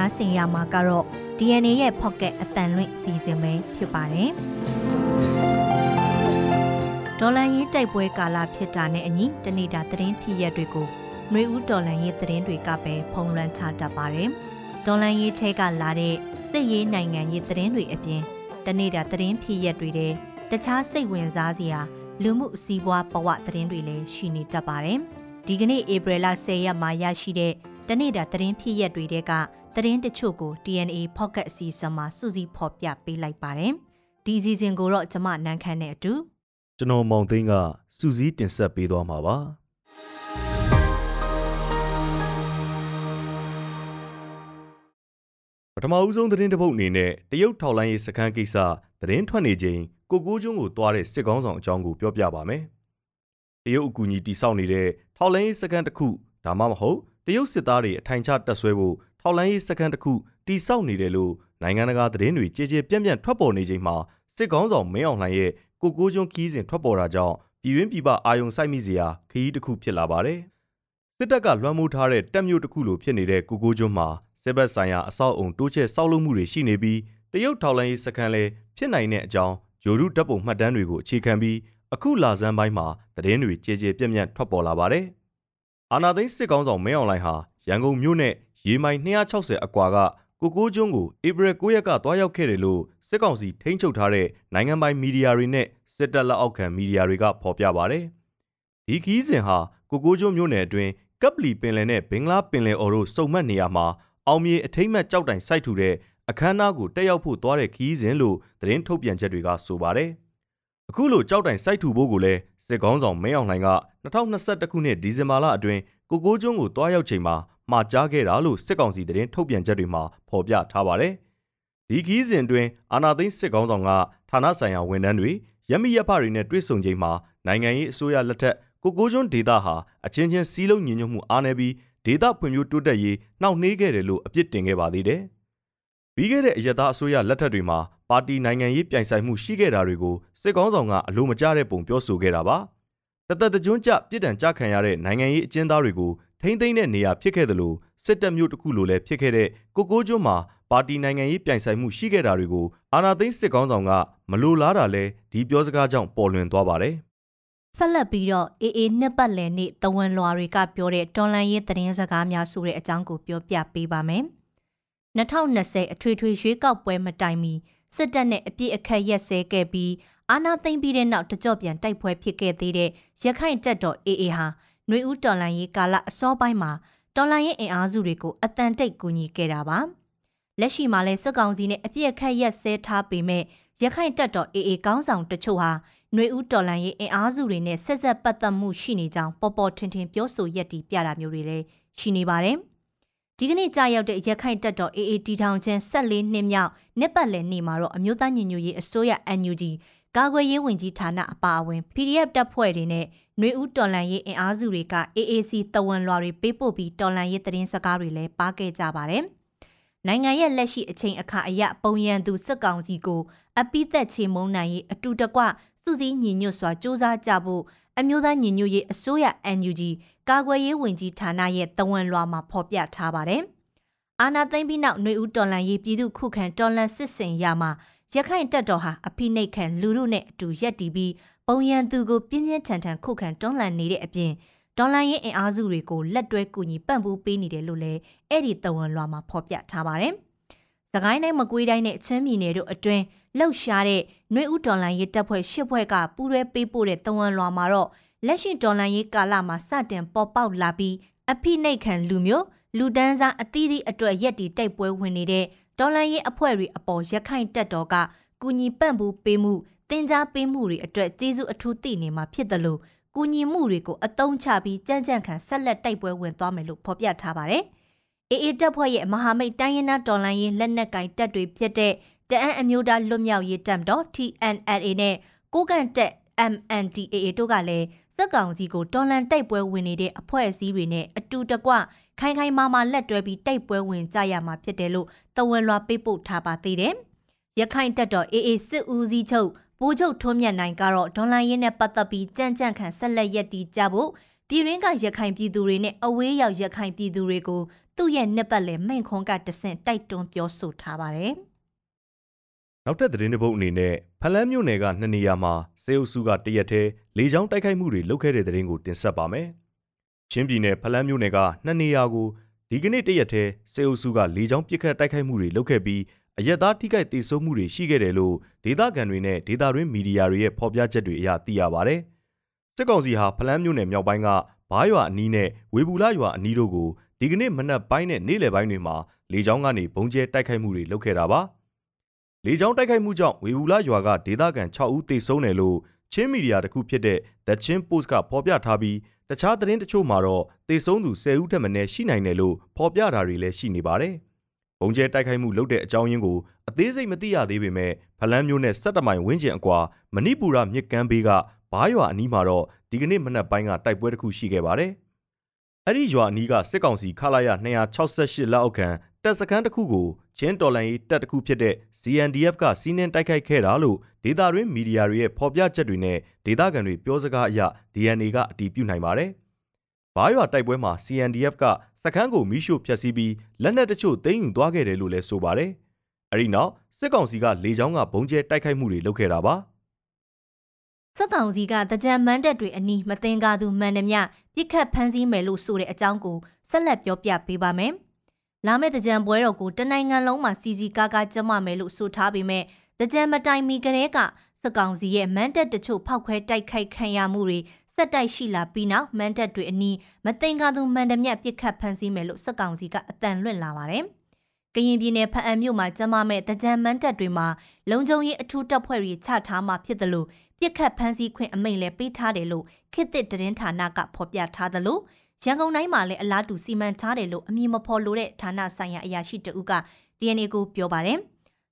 နားဆင်ရမှာကတော့ DNA ရဲ့ Pocket အတန်လွင့်စီစဉ်ပဲဖြစ်ပါတယ်ဒေါ်လာရေးတိုက်ပွဲကာလဖြစ်တာနဲ့အညီတနေတာသတင်းဖြစ်ရက်တွေကိုຫນွေဦးဒေါ်လာရေးသတင်းတွေကပဲဖုံးလွှမ်းချတတ်ပါတယ်ဒေါ်လာရေးထဲကလာတဲ့စစ်ရေးနိုင်ငံရေးသတင်းတွေအပြင်တနေတာသတင်းဖြစ်ရက်တွေတဲ့တခြားစိတ်ဝင်စားစရာလူမှုစီးပွားဘဝသတင်းတွေလည်းရှိနေတတ်ပါတယ်ဒီကနေ့ဧပြီလ10ရက်မှာရရှိတဲ့တနေ့တာသတင်းဖြစ်ရက်တွေတဲက သတင်းတချို့ကို TNA Pocket အစီအစဉ်မှာစူးစီးဖော်ပြပေးလိုက်ပါတယ်ဒီအစီအစဉ်ကိုတော့ကျွန်မနန်းခမ်းနဲ့အတူကျွန်တော်မောင်သိန်းကစူးစီးတင်ဆက်ပေးသွားမှာပါပထမဦးဆုံးသတင်းတစ်ပုဒ်အနေနဲ့တရုတ်ထောက်လိုင်းရေးစခန်းကိစ္စသတင်းထွက်နေချိန်ကိုကိုကျွန်းကိုတွားတဲ့စစ်ကောင်းဆောင်အကြောင်းကိုပြောပြပါမယ်။တရုတ်အကူအညီတိစောက်နေတဲ့ထောက်လိုင်းရေးစခန်းတစ်ခုဒါမှမဟုတ်တရုတ်စစ်သားတွေအထိုင်ချတက်ဆွဲဖို့ ထောက်လိုင်းရေးစခန်းတစ်ခုတိစောက်နေတယ်လို့နိုင်ငံတကာသတင်းတွေကြေကြေပြန့်ပြန့်ထွက်ပေါ်နေချိန်မှာစစ်ကောင်းဆောင်မင်းအောင်လှိုင်ရဲ့ကိုကိုကျွန်းခီးစဉ်ထွက်ပေါ်တာကြောင့်ပြည်တွင်းပြည်ပအာယုံစိုက်မိစရာခရီးတစ်ခုဖြစ်လာပါတယ်။စစ်တပ်ကလွှမ်းမိုးထားတဲ့တပ်မျိုးတစ်ခုလိုဖြစ်နေတဲ့ကိုကိုကျွန်းမှာစစ်ဘက်ဆိုင်ရာအဆောက်အုံတိုးချဲ့ဆောက်လုပ်မှုတွေရှိနေပြီးတရုတ်ထောက်လိုင်းရေးစခန်းလည်းဖြစ်နိုင်တဲ့အကြောင်းဂျိုရုတပ်ပုံမှတ်တမ်းတွေကိုအခြေခံပြီးအခုလာဇန်ပိုင်းမှာသတင်းတွေကြေကြေပြန့်ပြန့်ထွက်ပေါ်လာပါတယ်။အာနာသိန်းစစ်ကောင်းဆောင်မင်းအောင်လှိုင်ဟာရန်ကုန်မြို့နဲ့ ရေမိုင်260အကွာကကိုကိုကျွန်းကိုဧပြီ9ရက်ကတွားရောက်ခဲ့တယ်လို့စစ်ကောင်စီထိန်းချုပ်ထားတဲ့နိုင်ငံပိုင်မီဒီယာတွေနဲ့စစ်တပ်လက်အောက်ခံမီဒီယာတွေကဖော်ပြပါတယ်။ဒီခီးစဉ်ဟာကိုကိုကျွန်းမြို့နယ်အတွင်းကပ်ပလီပင်လယ်နဲ့ဘင်္ဂလားပင်လယ်အော်တို့စုံမှတ်နေရမှာအောင်မြေအထိမ့်မှတ်ကြောက်တိုင်စိုက်ထူတဲ့အခမ်းအနားကိုတက်ရောက်ဖို့သွားတဲ့ခီးစဉ်လို့သတင်းထုတ်ပြန်ချက်တွေကဆိုပါတယ်။အခုလိုကြောက်တိုင်စိုက်ထူဖို့ကိုလည်းစစ်ကောင်းဆောင်မင်းအောင်လှိုင်က2021ခုနှစ်ဒီဇင်ဘာလအတွင်းကိုကိုကျွန်းကိုတွားရောက်ချိန်မှာ မှာကြားခဲ့တာလို့စစ်ကောင်စီသတင်းထုတ်ပြန်ချက်တွေမှာဖော်ပြထားပါတယ်။ဒီခီးစဉ်အတွင်းအာနာသိန်းစစ်ကောင်းဆောင်ကဌာနဆိုင်ရာဝန်ထမ်းတွေရမီရဖတွေနဲ့တွေ့ဆုံချိန်မှာနိုင်ငံရေးအစိုးရလက်ထက်ကိုကိုကျွန်းဒေတာဟာအချင်းချင်းစီးလုံးညီညွတ်မှုအားနည်းပြီးဒေတာဖွံ့ဖြိုးတိုးတက်ရေးနှောင့်နှေးခဲ့တယ်လို့အပြစ်တင်ခဲ့ပါသေးတယ်။ပြီးခဲ့တဲ့အယက်သားအစိုးရလက်ထက်တွေမှာပါတီနိုင်ငံရေးပြိုင်ဆိုင်မှုရှိခဲ့တာတွေကိုစစ်ကောင်းဆောင်ကအလိုမကျတဲ့ပုံပြောဆိုခဲ့တာပါတသက်တကြွန်းကြပြစ်ဒဏ်ကြခံရတဲ့နိုင်ငံရေးအကျဉ်းသားတွေကို ထိမ့်သိမ့်တဲ့နေရာဖြစ်ခဲ့တယ်လို့စစ်တပ်မျိုးတစ်ခုလိုလည်းဖြစ်ခဲ့တဲ့ကိုကိုကျွန်းမှာပါတီနိုင်ငံရေးပြိုင်ဆိုင်မှုရှိခဲ့တာတွေကိုအာဏာသိမ်းစစ်ကောင်းဆောင်ကမလိုလားတာလဲဒီပြောစကားကြောင့်ပေါ်လွင်သွားပါတယ်ဆက်လက်ပြီးတော့အေအေနှစ်ပတ်လည်နေ့တဝန်လွာတွေကပြောတဲ့တော်လန်ရေးသတင်းစကားများဆိုတဲ့အကြောင်းကိုပြောပြပေးပါမယ်။2020အထွေထွေရွေးကောက်ပွဲမတိုင်မီစစ်တပ်နဲ့အပြစ်အခတ်ရက်စဲခဲ့ပြီးအာဏာသိမ်းပြီးတဲ့နောက်တကြော့ပြန်တိုက်ပွဲဖြစ်ခဲ့သေးတဲ့ရခိုင်တပ်တော် AA ဟာ နှွေဦးတော်လန်ရေးကာလအစောပိုင်းမှာတော်လန်ရေးအင်အားစုတွေကိုအတန်တိတ်ကူညီခဲ့တာပါလက်ရှိမှာလဲစစ်ကောင်စီနဲ့အပြစ်အခတ်ရက်စဲထားပေမဲ့ရခိုင်တပ်တော် AA ကောင်းဆောင်တချို့ဟာနှွေဦးတော်လန်ရေးအင်အားစုတွေနဲ့ဆက်ဆက်ပတ်သက်မှုရှိနေကြောင်းပေါ်ပေါ်ထင်ထင်ပြောဆိုရက်တီပြတာမျိုးတွေလည်းရှိနေပါတယ်။ဒီကနေ့ကြာရောက်တဲ့ရခိုင်တပ်တော် AA တီထောင်ချင်း14နှစ်မြောက်နှစ်ပတ်လည်နေ့မှာတော့အမျိုးသားညီညွတ်ရေးအစိုးရ NUG ကာကွယ်ရေးဝန်ကြီးဌာနအပါအဝင် PDF တပ်ဖွဲ့တွေနဲ့ နှွေဦးတော်လန်ရေးအင်အားစုတွေက AAC တဝန်လွှာတွေပေးပို့ပြီးတော်လန်ရေးသတင်းစကားတွေလည်းပါခဲ့ကြပါတယ်။နိုင်ငံရဲ့လက်ရှိအချိန်အခါအရပုံရန်သူစစ်ကောင်စီကိုအပိသက်ချေမုန်းနိုင်ရေးအတူတကွစုစည်းညီညွတ်စွာစ조사ကြဖို့အမျိုးသားညီညွတ်ရေးအစိုးရ NUG ကာကွယ်ရေးဝန်ကြီးဌာနရဲ့တဝန်လွှာမှာဖော်ပြထားပါတယ်။အာနာသိမ့်ပြီးနောက်ຫນွေဦးတော်လန်ရေးပြည်သူခုခံတော်လန်စစ်စင်ရမှာရခိုင်တပ်တော်ဟာအဖိနှိတ်ခံလူလူနဲ့အတူရက်တီပြီး ပုံရန်သူကိုပြင်းပြင်းထန်ထန်ခုခံတွန်းလှန်နေတဲ့အပြင်ဒေါ်လာရင်းအင်အားစုတွေကိုလက်တွဲကူညီပံ့ပိုးပေးနေတယ်လို့လည်းအဲ့ဒီတဝန်လွှာမှာဖော်ပြထားပါတယ်။စကိုင်းတိုင်းမကွေးတိုင်းနဲ့ချင်းပြည်နယ်တို့အတွင်းလှုပ်ရှားတဲ့နှွေဦးဒေါ်လာရေးတပ်ဖွဲ့ရှစ်ဖွဲ့ကပူးရဲပေးပို့တဲ့တဝန်လွှာမှာတော့လက်ရှိဒေါ်လာရေးကာလမှာစတင်ပေါ်ပေါက်လာပြီးအဖိနှိတ်ခံလူမျိုးလူတန်းစားအသီးသီးအတွက်ရက်တီတိုက်ပွဲဝင်နေတဲ့ဒေါ်လာရေးအဖွဲ့တွေအပေါ်ရခိုင်တပ်တော်ကကူညီပံ့ပိုးပေးမှု တင် जा ပေးမှုတွေအတွက်ကျေးဇူးအထူးသိနေမှာဖြစ်တယ်လို့ကူညီမှုတွေကိုအတုံးချပြီးကြမ်းကြမ်းခံဆက်လက်တိုက်ပွဲဝင်သွားမယ်လို့ဖော်ပြထားပါတယ်။အေအေတပ်ဖွဲ့ရဲ့မဟာမိတ်တိုင်းရင်းသားတော်လှန်ရေးလက်နက်ကင်တပ်တွေဖြစ်တဲ့တအန်းအမျိုးသားလွတ်မြောက်ရေးတပ်တော် TNLA နဲ့ကိုကန့်တပ် MNDAA တို့ကလည်းစက်ကောင်စီကိုတော်လန်တိုက်ပွဲဝင်နေတဲ့အဖွဲ့အစည်းတွေနဲ့အတူတကွခိုင်ခိုင်မာမာလက်တွဲပြီးတိုက်ပွဲဝင်ကြရမှာဖြစ်တယ်လို့တဝန်လွှာပေးပို့ထားပါသေးတယ်။ရခိုင်တပ်တော် AA စစ်ဦးစီးချုပ် ပိုးချုပ်ထွန်းမြတ်နိုင်ကတော့ဒေါ်လာရင်းနဲ့ပတ်သက်ပြီးကြမ်းကြမ်းခံဆက်လက်ရက်တီကြဖို့ပြည်ရင်းကရခိုင်ပြည်သူတွေနဲ့အဝေးရောက်ရခိုင်ပြည်သူတွေကိုသူ့ရဲ့နှစ်ပတ်လည်မိန့်ခွန်းကတဆင့်တိုက်တွန်းပြောဆိုထားပါတယ်။နောက်ထပ်သတင်းတစ်ပုဒ်အနေနဲ့ဖလန်းမြို့နယ်ကနှစ်နေရာမှာစေအုပ်စုကတရက်တည်းလေကြောင်းတိုက်ခိုက်မှုတွေလုပ်ခဲ့တဲ့သတင်းကိုတင်ဆက်ပါမယ်။ချင်းပြည်နယ်ဖလန်းမြို့နယ်ကနှစ်နေရာကိုဒီကနေ့တရက်တည်းစေအုပ်စုကလေကြောင်းပစ်ခတ်တိုက်ခိုက်မှုတွေလုပ်ခဲ့ပြီး အရက်သားထိခိုက်ဒေဆုံးမှုတွေရှိခဲ့တယ်လို့ဒေသခံတွေနဲ့ဒေသတွင်းမီဒီယာတွေရဲ့ဖော်ပြချက်တွေအရသိရပါဗျ။စစ်ကောင်စီဟာဖလန်းမြို့နယ်မြောက်ပိုင်းကဘားရွာအနီးနဲ့ဝေဘူလာရွာအနီးတို့ကိုဒီကနေ့မနက်ပိုင်းနဲ့နေ့လယ်ပိုင်းတွေမှာလေကြောင်းကနေဘုံကျဲတိုက်ခိုက်မှုတွေလုပ်ခဲ့တာပါ။လေကြောင်းတိုက်ခိုက်မှုကြောင့်ဝေဘူလာရွာကဒေသခံ6ဦးသေဆုံးတယ်လို့ချင်းမီဒီယာတစ်ခုဖြစ်တဲ့ The Chin Post ကဖော်ပြထားပြီးတခြားသတင်းတချို့မှာတော့သေဆုံးသူ10ဦးထက်မနည်းရှိနိုင်တယ်လို့ဖော်ပြတာတွေလည်းရှိနေပါတယ်။ ဘုံကျဲတိုက်ခိုက်မှုလုပ်တဲ့အကြောင်းရင်းကိုအသေးစိတ်မသိရသေးပေမဲ့ဖလန်းမျိုးနဲ့17မိုင်ဝန်းကျင်အကွာမဏိပူရမြစ်ကမ်းဘေးကဘားရွာအနီးမှာတော့ဒီကနေ့မနက်ပိုင်းကတိုက်ပွဲတစ်ခုရှိခဲ့ပါတယ်။အဲ့ဒီရွာအနီးကစစ်ကောင်စီခလာရ268လက်အောက်ခံတပ်စခန်းတစ်ခုကိုချင်းတော်လန်ရေးတပ်တစ်ခုဖြစ်တဲ့ CNDF ကစီးနှင်းတိုက်ခိုက်ခဲ့တာလို့ဒေတာရင်းမီဒီယာတွေရဲ့ဖော်ပြချက်တွေနဲ့ဒေတာကန်တွေပြောစကားအရ DNA ကအတည်ပြုနိုင်ပါတယ်။ ဘားရွာတိုက်ပွဲမှာ CNDF ကစခန်းကိုမိရှို့ဖျက်ဆီးပြီးလက်နက်တချို့သိမ်းယူသွားခဲ့တယ်လို့လည်းဆိုပါတယ်။အဲဒီနောက်စစ်ကောင်စီကလေကြောင်းကဘုံကျဲတိုက်ခိုက်မှုတွေလုပ်ခဲ့တာပါ။စက်ကောင်စီကတကြံမန်းတက်တွေအနီးမတင်ကားသူမှန်သမျှပြစ်ခတ်ဖမ်းဆီးမယ်လို့ဆိုတဲ့အကြောင်းကိုဆက်လက်ပြောပြပေးပါမယ်။လာမယ့်တကြံပွဲတော်ကိုတနိုင်ငံလုံးမှာစီစီကားကားကျမမယ်လို့ဆိုထားပေမဲ့တကြံမတိုင်မီကလေးကစက်ကောင်စီရဲ့မန်းတက်တချို့ဖောက်ခွဲတိုက်ခိုက်ခံရမှုတွေ စက်တိုက်ရှိလာပြီးနောက်မန်းတက်တွေအနီးမတင်ကားသူမှန်သမျှပြစ်ခတ်ဖမ်းဆီးမယ်လို့စက်ကောင်စီကအတန်လွင့်လာပါတယ်။ကရင်ပြည်နယ်ဖအံမြို့မှာကျမမဲ့တကြံမန်းတက်တွေမှာလုံခြုံရေးအထူးတပ်ဖွဲ့တွေချထားမှဖြစ်တယ်လို့ပြစ်ခတ်ဖမ်းဆီးခွင့်အမိန့်လည်းပေးထားတယ်လို့ခေတ်သစ်သတင်းဌာနကဖော်ပြထားသလိုရန်ကုန်တိုင်းမှာလည်းအလားတူစီမံထားတယ်လို့အမည်မဖော်လိုတဲ့ဌာနဆိုင်ရာအရာရှိတဦးက DNA ကိုပြောပါတယ်။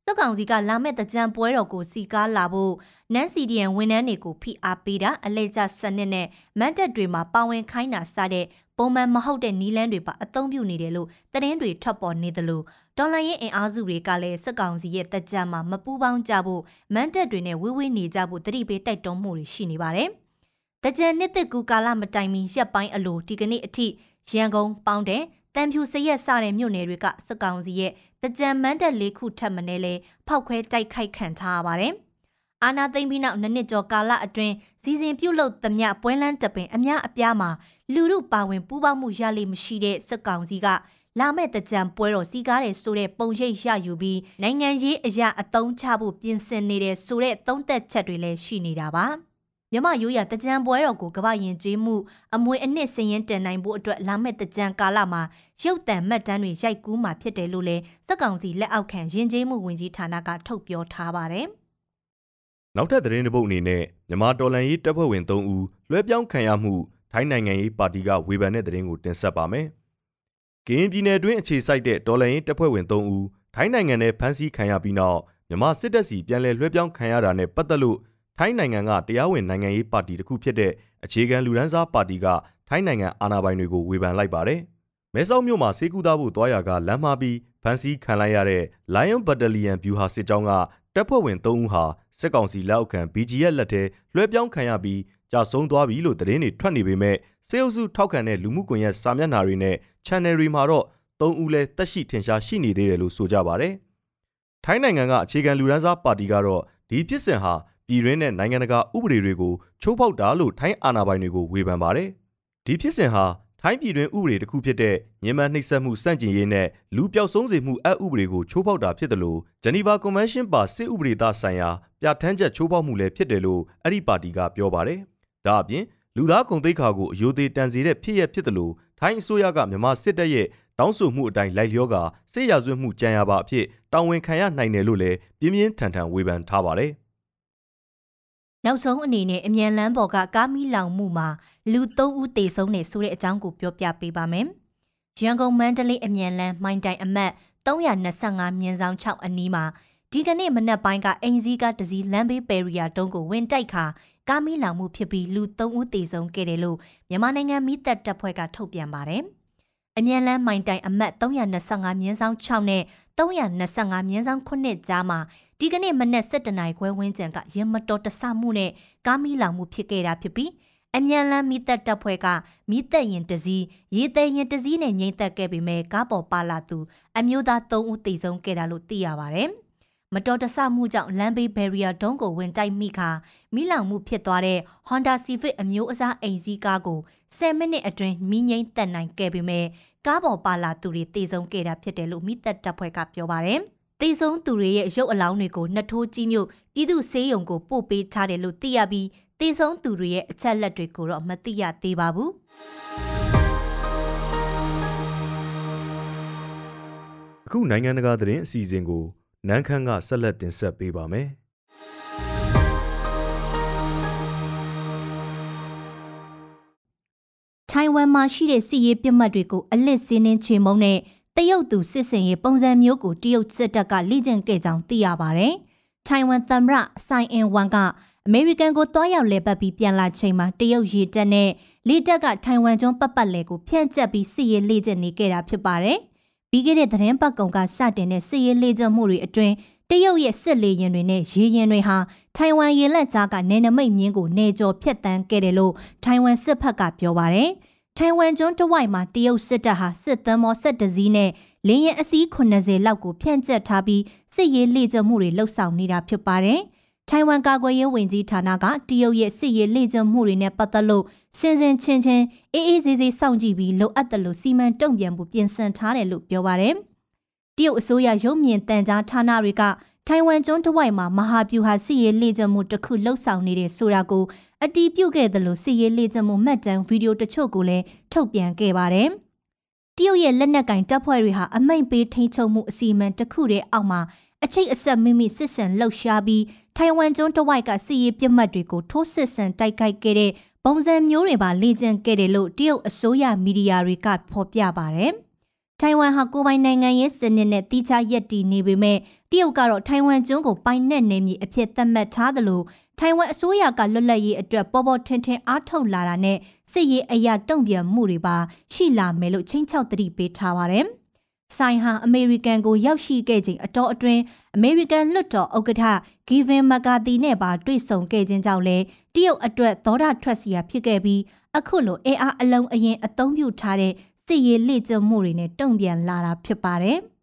စက်ကောင်စီကလာမဲ့တကြံပွဲတော်ကိုစီကားလာဖို့နန်စီဒီယန်ဝန်ထမ်းတွေကိုဖိအားပေးတာအလဲကျစနစ်နဲ့မန်တက်တွေမှာပါဝင်ခိုင်းတာစတဲ့ပုံမှန်မဟုတ်တဲ့နီးလန်းတွေပါအသုံးပြုနေတယ်လို့သတင်းတွေထွက်ပေါ်နေသလိုဒေါ်လာရဲ့အင်အားစုတွေကလည်းစစ်ကောင်စီရဲ့တက်ကြမှာမပူးပေါင်းကြဖို့မန်တက်တွေနဲ့ဝေးဝေးနေကြဖို့တတိပေးတိုက်တွန်းမှုတွေရှိနေပါတယ်။တကြံနှစ်သက်ကူကာလမတိုင်မီရက်ပိုင်းအလိုဒီကနေ့အထိရန်ကုန်ပေါင်းတဲ့တန်ဖြူစရက်စတဲ့မြို့နယ်တွေကစစ်ကောင်စီရဲ့ တကြံမန်တက်လေးခုထပ်မနေလဲဖောက်ခွဲတိုက်ခိုက်ခံထားရပါတယ်။အာနာသိမ့်ပြီးနောက်နှစ်နှစ်ကျော်ကာလအတွင်းစီစဉ်ပြုတ်လုသမျှပွဲလန်းတပင်အများအပြားမှာလူမှုပါဝင်ပူးပေါင်းမှုရလိမ့်မရှိတဲ့စစ်ကောင်စီကလာမဲ့တကြံပွဲတော်စီကားတယ်ဆိုတဲ့ပုံရိပ်ရယူပြီးနိုင်ငံရေးအရာအတုံးချဖို့ပြင်ဆင်နေတဲ့ဆိုတဲ့သုံးသက်ချက်တွေလည်းရှိနေတာပါ မြမရိုးရတကြံပွဲတော်ကိုကမ္ဘာရင်ကျေးမှုအမွေအနှစ်စည်ရင်တင်နိုင်ဖို့အတွက်လာမဲ့တကြံကာလမှာရုပ်တံမှတ်တမ်းတွေရိုက်ကူးမှာဖြစ်တယ်လို့လည်းစက်ကောင်စီလက်အောက်ခံရင်ကျေးမှုဝင်ကြီးဌာနကထုတ်ပြောထားပါတယ်။နောက်ထပ်သတင်းတစ်ပုဒ်အနေနဲ့မြန်မာတော်လန်ရေးတပ်ဖွဲ့ဝင်3ဦးလွှဲပြောင်းခံရမှုထိုင်းနိုင်ငံရေးပါတီကဝေဖန်တဲ့သတင်းကိုတင်ဆက်ပါမယ်။ကရင်ပြည်နယ်တွင်းအခြေစိုက်တဲ့ဒေါ်လာရင်းတပ်ဖွဲ့ဝင်3ဦးထိုင်းနိုင်ငံနဲ့ဖမ်းဆီးခံရပြီးနောက်မြန်မာစစ်တပ်စီပြန်လည်လွှဲပြောင်းခံရတာနဲ့ပတ်သက်လို့ ထိုင်းနိုင်ငံကတရားဝင်နိုင်ငံရေးပါတီတစ်ခုဖြစ်တဲ့အခြေခံလူဒန်းစားပါတီကထိုင်းနိုင်ငံအာဏာပိုင်တွေကိုဝေဖန်လိုက်ပါတယ်။မဲဆောက်မြို့မှာစေကူသားဖို့တွားရကလမ်းမှာပြီးဖမ်းဆီးခံလိုက်ရတဲ့ Lion Battalion ဗျူဟာစစ်ကြောင်းကတပ်ဖွဲ့ဝင်3ဦးဟာစစ်ကောင်စီလက်အောက်ခံ BGF လက်ထဲလွှဲပြောင်းခံရပြီးကြာဆုံးသွားပြီလို့သတင်းတွေထွက်နေပေမဲ့စေအုပ်စုထောက်ခံတဲ့လူမှုကွန်ရက်စာမျက်နှာတွေနဲ့ channel တွေမှာတော့သုံးဦးလဲတက်ရှိထင်ရှားရှိနေသေးတယ်လို့ဆိုကြပါတယ်။ထိုင်းနိုင်ငံကအခြေခံလူရန်စားပါတီကတော့ဒီဖြစ်စဉ်ဟာ ပြည်တွင်းနဲ့နိုင်ငံတကာဥပဒေတွေကိုချိုးဖောက်တာလို့ထိုင်းအာဏာပိုင်တွေကိုဝေဖန်ပါတယ်။ဒီဖြစ်စဉ်ဟာထိုင်းပြည်တွင်းဥပဒေတစ်ခုဖြစ်တဲ့ညင်မနှိပ်စက်မှုစန့်ကျင်ရေးနဲ့လူပျောက်ဆုံးစေမှုအဥပဒေကိုချိုးဖောက်တာဖြစ်တယ်လို့ဂျနီဗာကွန်ဗင်းရှင်းပါစစ်ဥပဒေသားဆိုင်ရာပြဋ္ဌာန်းချက်ချိုးဖောက်မှုလည်းဖြစ်တယ်လို့အဲ့ဒီပါတီကပြောပါတယ်။ဒါအပြင်လူသားကုန်သိက္ခာကိုအယိုသေးတန်စေတဲ့ဖြစ်ရဖြစ်တယ်လို့ထိုင်းအစိုးရကမြန်မာစစ်တပ်ရဲ့တောင်းဆိုမှုအတိုင်းလိုက်လျောကစစ်ရာဇဝတ်မှုကြံရပါအဖြစ်တာဝန်ခံရနိုင်တယ်လို့လည်းပြင်းပြင်းထန်ထန်ဝေဖန်ထားပါတယ်။ နောက်ဆုံးအနေနဲ့အမြန်လန်းပေါ်ကကားမီလောင်မှုမှာလူ၃ဦးသေဆုံးနေဆိုတဲ့အကြောင်းကိုပြောပြပေးပါမယ်။ရန်ကုန်မန္တလေးအမြန်လန်းမိုင်းတိုင်အမှတ်325မြင်းဆောင်6အနီးမှာဒီကနေ့မနက်ပိုင်းကအင်ဇီကတစည်းလမ်းဘေးပယ်ရီယာတုံးကိုဝင်တိုက်ခါကားမီးလောင်မှုဖြစ်ပြီးလူ3ဦးသေဆုံးခဲ့တယ်လို့မြန်မာနိုင်ငံမိသက်တပ်ဖွဲ့ကထုတ်ပြန်ပါတယ်။အမြန်လန်းမိုင်တိုင်အမှတ်325မြင်းဆောင်6နဲ့325မြင်းဆောင်9ကြားမှာ ဒီကနေ့မနက်7:00နာရီခွဲဝန်းကျင်ကရင်မတော်တဆမှုနဲ့ကားမီးလောင်မှုဖြစ်ခဲ့တာဖြစ်ပြီးအမြန်လန်းမိသက်တပ်ဖွဲ့ကမိသက်ရင်တစည်းရေသည်ရင်တစည်းနဲ့ငိမ့်သက်ခဲ့ပေမဲ့ကားပေါ်ပါလာသူအမျိုးသား၃ဦးတေဆုံးခဲ့တာလို့သိရပါဗျ။မတော်တဆမှုကြောင့်လမ်းဘေးဘယ်ရီယာဒုံးကိုဝင်တိုက်မိခါမိလောင်မှုဖြစ်သွားတဲ့ Honda Civic အမျိုးအစားအိမ်စီးကားကို10မိနစ်အတွင်းမိငိမ့်တက်နိုင်ခဲ့ပေမဲ့ကားပေါ်ပါလာသူတွေတေဆုံးခဲ့တာဖြစ်တယ်လို့မိသက်တပ်ဖွဲ့ကပြောပါတယ်။ တေဆုံးသူတွေရဲ့ရုပ်အလောင်းတွေကိုနှစ်ထိုးကြီးမြို့ပြည်သူစေးရုံကိုပို့ပေးထားတယ်လို့သိရပြီးတေဆုံးသူတွေရဲ့အချက်လက်တွေကိုတော့မသိရသေးပါဘူး။အခုနိုင်ငံတကာသတင်းအစီအစဉ်ကိုနန်းခမ်းကဆက်လက်တင်ဆက်ပေးပါမယ်။ထိုင်ဝမ်မှာရှိတဲ့စစ်ရေးပြစ်မှတ်တွေကိုအလစ်စင်းနှင်းချေမုံနဲ့ တရုတ်သူစစ်စင်ရေးပုံစံမျိုးကိုတရုတ်စစ်တပ်ကလိကျင့်ခဲ့ကြောင်းသိရပါတယ်။ထိုင်ဝမ်သမ္မတဆိုင်အင်ဝမ်ကအမေရိကန်ကိုတွားရောက်လဲပတ်ပြီးပြန်လာချိန်မှာတရုတ်ရေတပ်နဲ့လေတပ်ကထိုင်ဝမ်ကျွန်းပတ်ပတ်လဲကိုဖျက်ကျက်ပြီးစစ်ရေးလေ့ကျင့်နေခဲ့တာဖြစ်ပါတယ်။ပြီးခဲ့တဲ့သတင်းပတ်ကုံကစတင်တဲ့စစ်ရေးလေ့ကျင့်မှုတွေအတွင်းတရုတ်ရဲ့စစ်လေယာဉ်တွေနဲ့ရေယာဉ်တွေဟာထိုင်ဝမ်ရေလက်ကြားကနယ်နိမိတ်မြင်းကိုနေကျော်ဖျက်တမ်းခဲ့တယ်လို့ထိုင်ဝမ်စစ်ဖက်ကပြောပါတယ်။ ထိုင်ဝမ်ကျွန်းတဝိုက်မှာတရုတ်စစ်တပ်ဟာစစ်သမ်းမော၁၁စီးနဲ့လင်းရင်အစီး80လောက်ကိုဖြန့်ကျက်ထားပြီးစစ်ရေးလေ့ကျင့်မှုတွေလှုပ်ဆောင်နေတာဖြစ်ပါတယ်။ထိုင်ဝမ်ကာကွယ်ရေးဝန်ကြီးဌာနကတရုတ်ရဲ့စစ်ရေးလေ့ကျင့်မှုတွေနဲ့ပတ်သက်လို့စင်စင်ချင်းချင်းအေးအေးဆေးဆေးစောင့်ကြည့်ပြီးလိုအပ်တယ်လို့စီမံတုံ့ပြန်မှုပြင်ဆင်ထားတယ်လို့ပြောပါတယ်။တရုတ်အစိုးရရုံးမြင့်တန်ကြားဌာနတွေကထိုင်ဝမ်ကျွန်းတစ်ဝိုက်မှာမဟာဗျူဟာစစ်ရေးလေ့ကျင့်မှုတစ်ခုလှုပ်ဆောင်နေတဲ့ဆိုတာကို အတီးပြုတ်ခဲ့တယ်လို့စစ်ရေးလေ့ကျင့်မှုမှတ်တမ်းဗီဒီယိုတချို့ကိုလည်းထုတ်ပြန်ခဲ့ပါတယ်။တရုတ်ရဲ့လက်နက်ကင်တပ်ဖွဲ့တွေဟာအမိန့်ပေးထိန်းချုပ်မှုအစီအမံတစ်ခုတည်းအောက်မှာအချိတ်အဆက်မိမိစစ်စင်လှုပ်ရှားပြီးထိုင်ဝမ်ကျွန်းတဝိုက်ကစီးရီပြစ်မှတ်တွေကိုထိုးစစ်ဆင်တိုက်ခိုက်ခဲ့တဲ့ပုံစံမျိုးတွေပါလေ့ကျင့်ခဲ့တယ်လို့တရုတ်အစိုးရမီဒီယာတွေကဖော်ပြပါတယ်။ထိုင်ဝမ်ဟာကိုပိုင်နိုင်ငံရေးစနစ်နဲ့တိကျရက်တည်နေပေမဲ့တရုတ်ကတော့ထိုင်ဝမ်ကျွန်းကိုပိုင်နဲ့နေမြေအဖြစ်သတ်မှတ်ထားသလို ထိုင်ဝမ်အစိုးရကလွတ်လပ်ရေးအတွက်ပေါ်ပေါ်ထင်ထင်အားထုတ်လာတာနဲ့စစ်ရေးအရာတုံ့ပြန်မှုတွေပါရှိလာမယ်လို့ချင်းချောက်တတိပေးထားပါတယ်။ဆိုင်ဟာအမေရိကန်ကိုရောက်ရှိခဲ့ချိန်အတော်အတွင်းအမေရိကန်လွှတ်တော်ဥက္ကဋ္ဌဂီဗင်မကာတီနဲ့ပါတွေ့ဆုံခဲ့ခြင်းကြောင့်လဲတရုတ်အတွက်သောတာထွက်စီယာဖြစ်ခဲ့ပြီးအခုလိုအင်အားအလုံးအရင်အသုံးပြုထားတဲ့စစ်ရေးလေ့ကျင့်မှုတွေနဲ့တုံ့ပြန်လာတာဖြစ်ပါတယ်။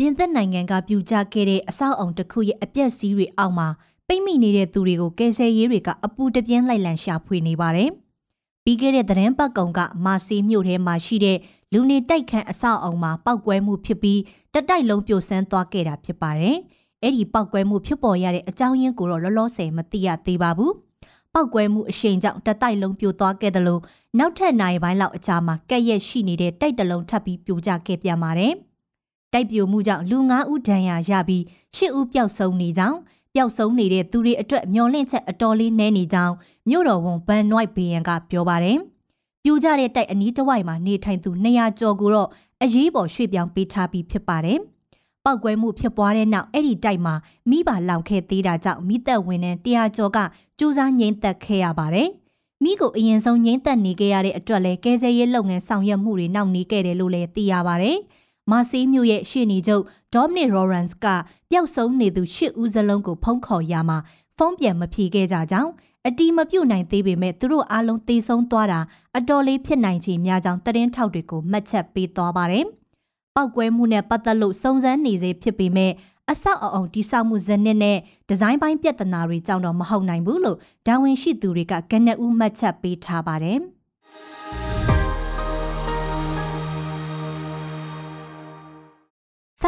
ပြင်သစ်နိုင်ငံကပြူကျခဲ့တဲ့အဆောက်အုံတစ်ခုရဲ့အပြက်စီးတွေအောက်မှာပိတ်မိနေတဲ့သူတွေကိုကယ်ဆယ်ရေးတွေကအပူတပြင်းလိုက်လံရှာဖွေနေပါတယ်။ပြီးခဲ့တဲ့သတင်းပတ်ကုံကမာစီမြို့ထဲမှာရှိတဲ့လူနေတိုက်ခန်းအဆောက်အုံမှာပောက်ကွဲမှုဖြစ်ပြီးတတိုက်လုံးပြိုဆန်းသွားခဲ့တာဖြစ်ပါတယ်။အဲ့ဒီပောက်ကွဲမှုဖြစ်ပေါ်ရတဲ့အကြောင်းရင်းကိုတော့လောလောဆယ်မသိရသေးပါဘူး။ပောက်ကွဲမှုအရှိန်ကြောင့်တတိုက်လုံးပြိုသွားခဲ့တယ်လို့နောက်ထပ်နိုင်ပိုင်းလောက်အကြာမှာကက်ရက်ရှိနေတဲ့တိုက်တလုံးထပ်ပြီးပြိုကျခဲ့ပြန်ပါတယ်။ တိုက်ပြိုမှုကြောင့်လူ9ဦးဒဏ်ရာရပြီး10ဦးပျောက်ဆုံးနေကြောင်းပျောက်ဆုံးနေတဲ့သူတွေအတွက်မျောလင့်ချက်အတော်လေးနည်းနေကြောင်းမြို့တော်ဝန်ဘန်နွိုက်ဘေယန်ကပြောပါတယ်။ပြူကြတဲ့တိုက်အနီးတစ်ဝိုက်မှာနေထိုင်သူ200ကျော်ကိုတော့အရေးပေါ်ရွှေ့ပြောင်းပေးထားပြီးဖြစ်ပါတယ်။ပောက်ကွဲမှုဖြစ်ပွားတဲ့နောက်အဲ့ဒီတိုက်မှာမိဘလောင်ခဲ့သေးတာကြောင့်မိသက်ဝင်တဲ့တရားကျော်ကစူးစမ်းငိမ့်သက်ခဲ့ရပါတယ်။မိကိုအရင်ဆုံးငိမ့်သက်နေခဲ့ရတဲ့အတွက်လည်းကဲဆယ်ရေးလုပ်ငန်းဆောင်ရွက်မှုတွေနောက်နေခဲ့တယ်လို့လည်းသိရပါတယ်။ မာစီးမြို့ရဲ့ရှေ့နေချုပ်ဒေါမနစ်ရော်ရန်စ်ကပျောက်ဆုံးနေသူ၈ဦးစလုံးကိုဖုံးခေါ်ရမှာဖုံးပြန်မဖြေခဲ့ကြကြောင်းအတီးမပြုတ်နိုင်သေးပေမဲ့သူတို့အားလုံးသေဆုံးသွားတာအတော်လေးဖြစ်နိုင်ချေများကြောင်းတရင်ထောက်တွေကိုမှတ်ချက်ပေးသွားပါတယ်။ပောက်ကွဲမှုနဲ့ပတ်သက်လို့စုံစမ်းနေစေဖြစ်ပေမဲ့အဆောက်အအုံတိစောက်မှုဇနစ်နဲ့ဒီဇိုင်းပိုင်းပြဿနာတွေကြောင့်တော့မဟုတ်နိုင်ဘူးလို့ဒါဝင်ရှိသူတွေကကနက်ဦးမှတ်ချက်ပေးထားပါတယ်။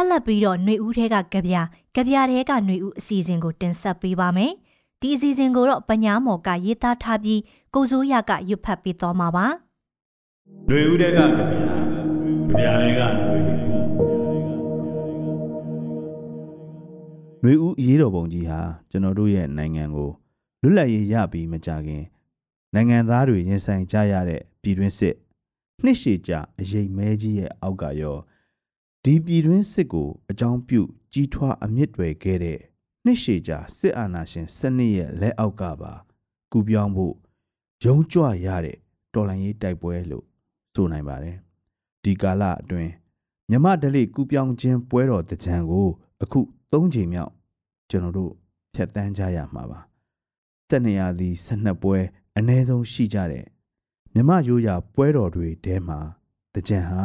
ဆက်လက်ပြီးတော့ຫນွေဦးထဲကကြပြကြပြထဲကຫນွေဦးအစီအစဉ်ကိုတင်ဆက်ပေးပါမယ်။ဒီအစီအစဉ်ကိုတော့ပညာမော်ကရေးသားထားပြီးကိုစိုးရကရွတ်ဖတ်ပေးသွားမှာပါ။ຫນွေဦးထဲကကြပြကြပြထဲကຫນွေဦးຫນွေဦးအရေးတော်ပုံကြီးဟာကျွန်တော်တို့ရဲ့နိုင်ငံကိုလွတ်လပ်ရေးရပြီးမကြခင်နိုင်ငံသားတွေရင်ဆိုင်ကြရတဲ့ပြည်တွင်းစစ်နှစ်ရှည်ကြာအရေးမဲကြီးရဲ့အောက်ကရော ဒီပြည်တွင်းစစ်ကိုအကြောင်းပြုကြီးထွားအမြင့်တွေခဲ့တဲ့နှစ်ရှည်ကြာစစ်အာဏာရှင်စနစ်ရဲ့လက်အောက်ကပါကူပြောင်းဖို့ရုံးကြွရတဲ့တော်လှန်ရေးတိုက်ပွဲလို့ဆိုနိုင်ပါတယ်ဒီကာလအတွင်းမြမဒလိကူပြောင်းခြင်းပွဲတော်တကြံကို အခု၃ချိန်မြောက်ကျွန်တော်တို့ဖြတ်တန်းကြရမှာပါစက်နေရသည်12ပွဲအ ਨੇ ဆုံးရှိကြတဲ့မြမရိုးရာပွဲတော်တွေထဲမှာတကြံဟာ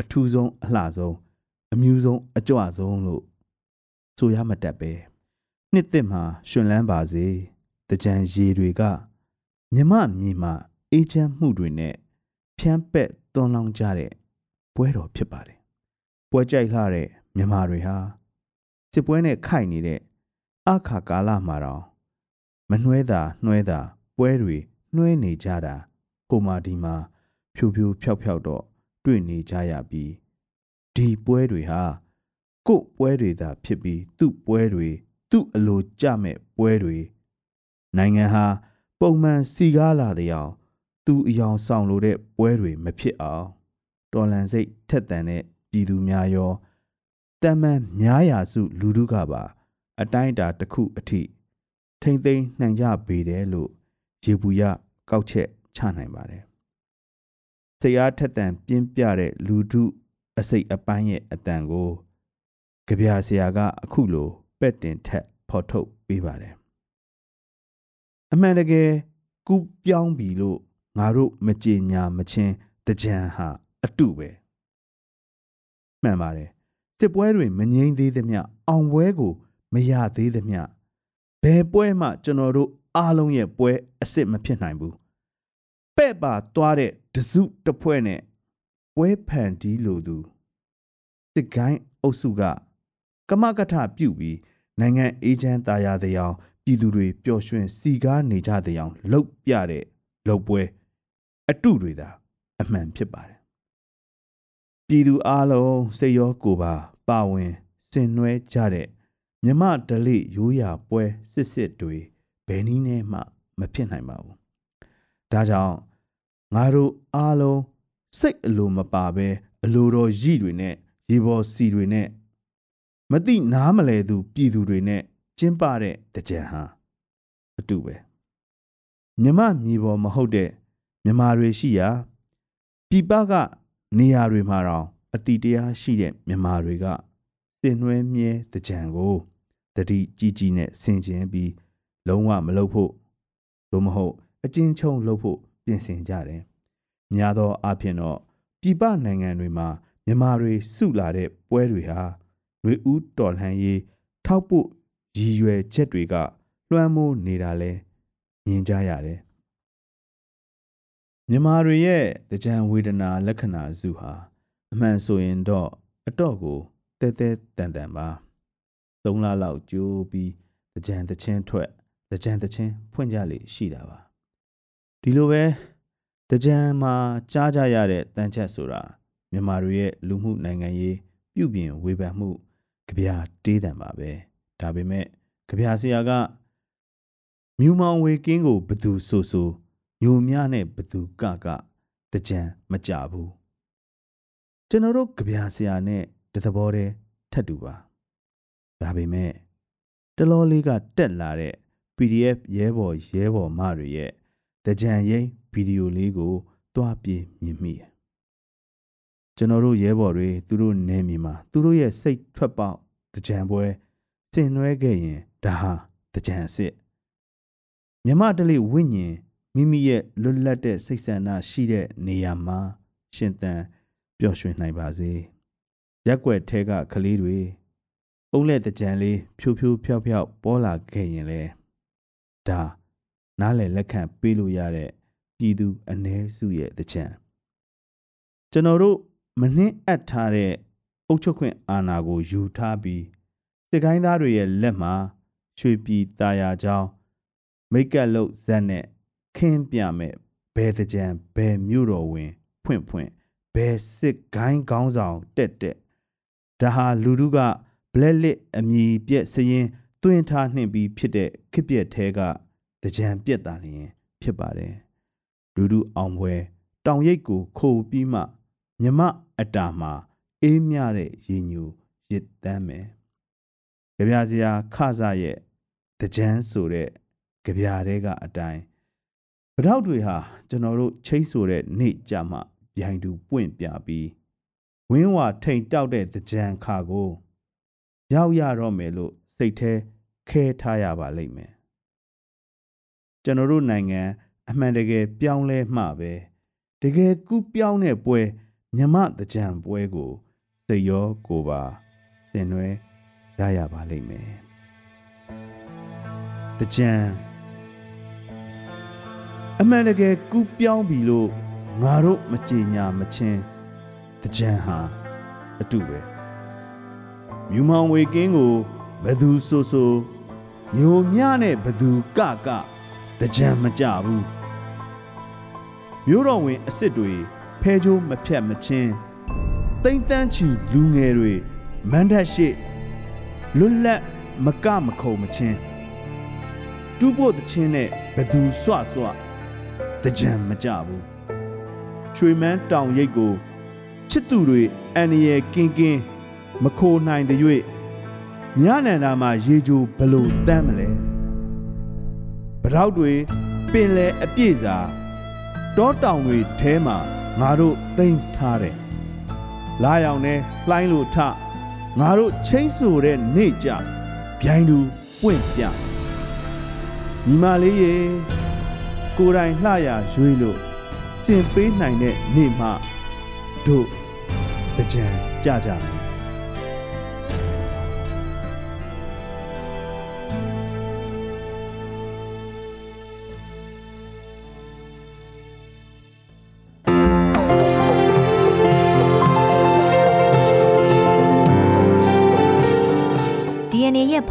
အထူးဆုံးအလှဆုံး အမြူဆုံးအကြွဆုံးလို့ဆိုရမတတ်ပဲနှစ်သက်မှာရှင်လန်းပါစေတကြံရေတွေကမြမမြေမှာအေးချမ်းမှုတွေနဲ့ဖြန်းပက်သွန်လောင်းကြတဲ့ပွဲတော်ဖြစ်ပါတယ်ပွဲကြိုက်လှတဲ့မြမတွေဟာစစ်ပွဲနဲ့ခိုက်နေတဲ့အခါကာလမှာတော့မနှွဲတာနှွဲတာပွဲတွေနှွဲနေကြတာဟိုမာဒီမှာဖြူဖြူဖြောက်ဖြောက်တော့တွေ့နေကြရပြီး ဒီပွဲတွေဟာကို့ပွဲတွေသာဖြစ်ပြီးသူ့ပွဲတွေသူ့အလိုကြမဲ့ပွဲတွေနိုင်ငံဟာပုံမှန်စီကားလာတဲ့အောင်သူအယောင်ဆောင်လို့တဲ့ပွဲတွေမဖြစ်အောင်တော်လန်စိတ်ထက်သန်တဲ့ပြည်သူများရောတမန်များရာစုလူထုကပါ အတိုင်းအတာတစ်ခုအထိထိမ့်သိမ်းနိုင်ကြပေတယ်လို့ရေပူရကောက်ချက်ချနိုင်ပါတယ်။စိတ်အားထက်သန်ပြင်းပြတဲ့လူထု အစိတ်အပိုင်းရဲ့အတန်ကိုကြပြဆရာကအခုလိုပက်တင်ထက်ဖော်ထုတ်ပေးပါတယ်။အမှန်တကယ်ကူပြောင်းပြီလို့ငါတို့မကြေညာမချင်းတကြံဟာအတုပဲ။မှန်ပါတယ်။စစ်ပွဲတွေမငြိမ်းသေးသမျှအောင်ပွဲကိုမရသေးသမျှဘယ်ပွဲမှကျွန်တော်တို့အားလုံးရဲ့ပွဲအစ်စ်မဖြစ်နိုင်ဘူးပဲ့ပါသွားတဲ့တစုတစ်ဖွဲ့နဲ့ ပွဲဖန်တီးလိုသူစစ်ကိုင်းအုပ်စုက ကမကထပြုတ်ပြီးနိုင်ငံအေဂျင့်တာယာတဲ့အောင်ပြည်သူတွေပျော်ရွှင်စီကားနေကြတဲ့အောင်လှုပ်ပြတဲ့လှုပ်ပွဲ အတုတွေသာ အမှန်ဖြစ်ပါတယ်ပြည်သူအားလုံးစိတ်ရောကိုယ်ပါ ပါဝင်ဆင်နွှဲကြတဲ့မြမဒလိရိုးရာပွဲစစ်စစ်တွေဘယ်နည်းနဲ့မှ မဖြစ်နိုင်ပါဘူးဒါကြောင့်ငါတို့အားလုံး စိတ်အလိုမပါဘဲအလိုတော်ရည်တွေနဲ့ရေပေါ်စီတွေနဲ့မတိနားမလဲသူပြည်သူတွေနဲ့ကျင်းပတဲ့တကြံဟာအတူပဲမြမမြေပေါ်မဟုတ်တဲ့မြမာတွေရှိရာပြပကနေရာတွေမှာတော့အတိတရားရှိတဲ့မြမာတွေကစင်နွဲမြဲတကြံကိုတတိကြီးကြီးနဲ့ဆင်ခြင်ပြီးလုံးဝမလုပ်ဖို့သို့မဟုတ်အကျဉ်းချုပ်လုပ်ဖို့ပြင်ဆင်ကြတယ်။ များသောအားဖြင့်တော့ပြည်ပနိုင်ငံတွေမှာမြန်မာတွေစုလာတဲ့ပွဲတွေဟာຫນွေဦးတော်လှန်ရေးထောက်ပို့ရည်ရွယ်ချက်တွေကလွှမ်းမိုးနေတာလဲမြင်ကြရတယ်။မြန်မာတွေရဲ့ကြံဝေဒနာလက္ခဏာစုဟာအမှန်ဆိုရင်တော့အတော့ကိုတဲတဲတန်တန်ပါ။သုံးလလောက်ကြိုးပြီးကြံတချင်းထွက်ကြံတချင်းဖွင့်ကြလေရှိတာပါဒီလိုပဲ တကြံမှာကြားကြရတဲ့တန်ချက်ဆိုတာမြန်မာတွေရဲ့လူမှုနိုင်ငံရေးပြုပြင်ဝေဖန်မှုကြပြတေးတံပါပဲဒါပေမဲ့ကြပြဆရာကမြူမောင်ဝေကင်းကိုဘသူဆိုဆိုညိုမြနဲ့ဘသူကကတကြံမကြဘူးကျွန်တော်တို့ကြပြဆရာနဲ့တသဘောတည်းထပ်တူပါဒါပေမဲ့တလောလေးကတက်လာတဲ့ PDF ရဲဘော်ရဲဘော်မတွေရဲ့ တကြံရိပ်ဗီဒီယိုလေးကိုတွားပြေးမြင်မိတယ်ကျွန်တော်တို့ရဲဘော်တွေသူတို့နေမြေမှာသူတို့ရဲ့စိတ်ထွက်ပေါက်တကြံပွဲစင်နွဲခဲ့ရင်ဒါဟာတကြံအစ်စ်မြမတလိဝိညာဉ်မိမိရဲ့လွတ်လပ်တဲ့စိတ်ဆန္ဒရှိတဲ့နေရာမှာရှင်သန်ပျော်ရွှင်နိုင်ပါစေရက်ွက်ထဲကကလေးတွေအုံးလက်တကြံလေးဖြိုးဖြိုးဖြောက်ဖြောက်ပေါ်လာခဲ့ရင်လေဒါ နားလည်လက်ခံပေးလို့ရတဲ့ပြည်သူအ ਨੇ စုရဲ့တချံကျွန်တော်တို့မနှင်းအပ်ထားတဲ့အုပ်ချုပ်ခွင့်အာဏာကိုယူထားပြီးစစ်ကိုင်းသားတွေရဲ့လက်မှာရွှေပြည်ตาယာချောင်းမိတ်ကပ်လုတ်ဇက်နဲ့ခင်းပြမဲ့ဘယ်တကြံဘယ်မြို့တော်ဝင် ဖွင့်ဖွင့်ဘယ်စစ်ကိုင်းကောင်းဆောင်တက်တက်ဒါဟာလူတို့ကဘလက်လစ်အမည်ပြက်စရင်တွင်ထားနှင့်ပြီးဖြစ်တဲ့ခစ်ပြက်သေးက ကြံပြက်တာလျင်ဖြစ်ပါတယ်ဒူးဒူးအောင်ပွဲတောင်ရိပ်ကိုခိုးပြီးမှမြမအတာမှာအေးမြတဲ့ရေညူရစ်တမ်းမယ်ကြပြစရာခဆရဲ့တကြမ်းဆိုတဲ့ကြပြတဲကအတိုင်းပထောက်တွေဟာကျွန်တော်တို့ချိတ်ဆိုတဲ့နေ့ကြမှာပြိုင်သူပွင့်ပြပြီးဝင်းဝါထိန်တောက်တဲ့တကြံခါကို ရောက်ရတော့မယ်လို့စိတ်แท้ခဲထားရပါလိမ့်မယ် ကျွန်တော်တို့နိုင်ငံအမှန်တကယ်ပြောင်းလဲမှပဲတကယ်ကူးပြောင်းတဲ့ပွဲမြမတကြံပွဲကိုစိတ်ရောကိုယ်ပါသင်နွဲရရပါလိမ့်မယ်တကြံအမှန်တကယ်ကူးပြောင်းပြီလို့ငါတို့မကြင်ညာမချင်းတကြံဟာအတူပဲမြူမောင်ဝေကင်းကိုဘယ်သူဆိုဆိုညိုမြနဲ့ဘယ်သူကကတ ကြံမကြဘူးမျိုးတော်ဝင်အစ်စ်တွေဖဲချိုးမဖြတ်မချင်းတိမ့်တန်းချီလူငယ်တွေမန်းထက်ရှိလွတ်လပ်မကမခုံမချင်းတူးဖို့တချင်းနဲ့ဘသူစွစွတကြံမကြဘူးချွေမန်းတောင်ရိပ်ကိုချစ်သူတွေအန်ရယ်ကင်းကင်းမခိုနိုင်တဲ့၍ညနန္ဒာမှာရေကြိုဘလို့တမ်းမလဲ ပထောက်တွေပင်လေအပြည့်စာတောတောင်တွေထဲမှာငါတို့သိမ်းထားတယ်လာရောင်နဲ့လှိုင်းလို့ထငါတို့ချင်းဆိုတဲ့နေကြဗျိုင်းသူပွင့်ပြညီမလေးရေကိုယ်တိုင်လှရရွေးလို့စင်ပေးနိုင်တဲ့နေ့မှတို့တကြံကြကြ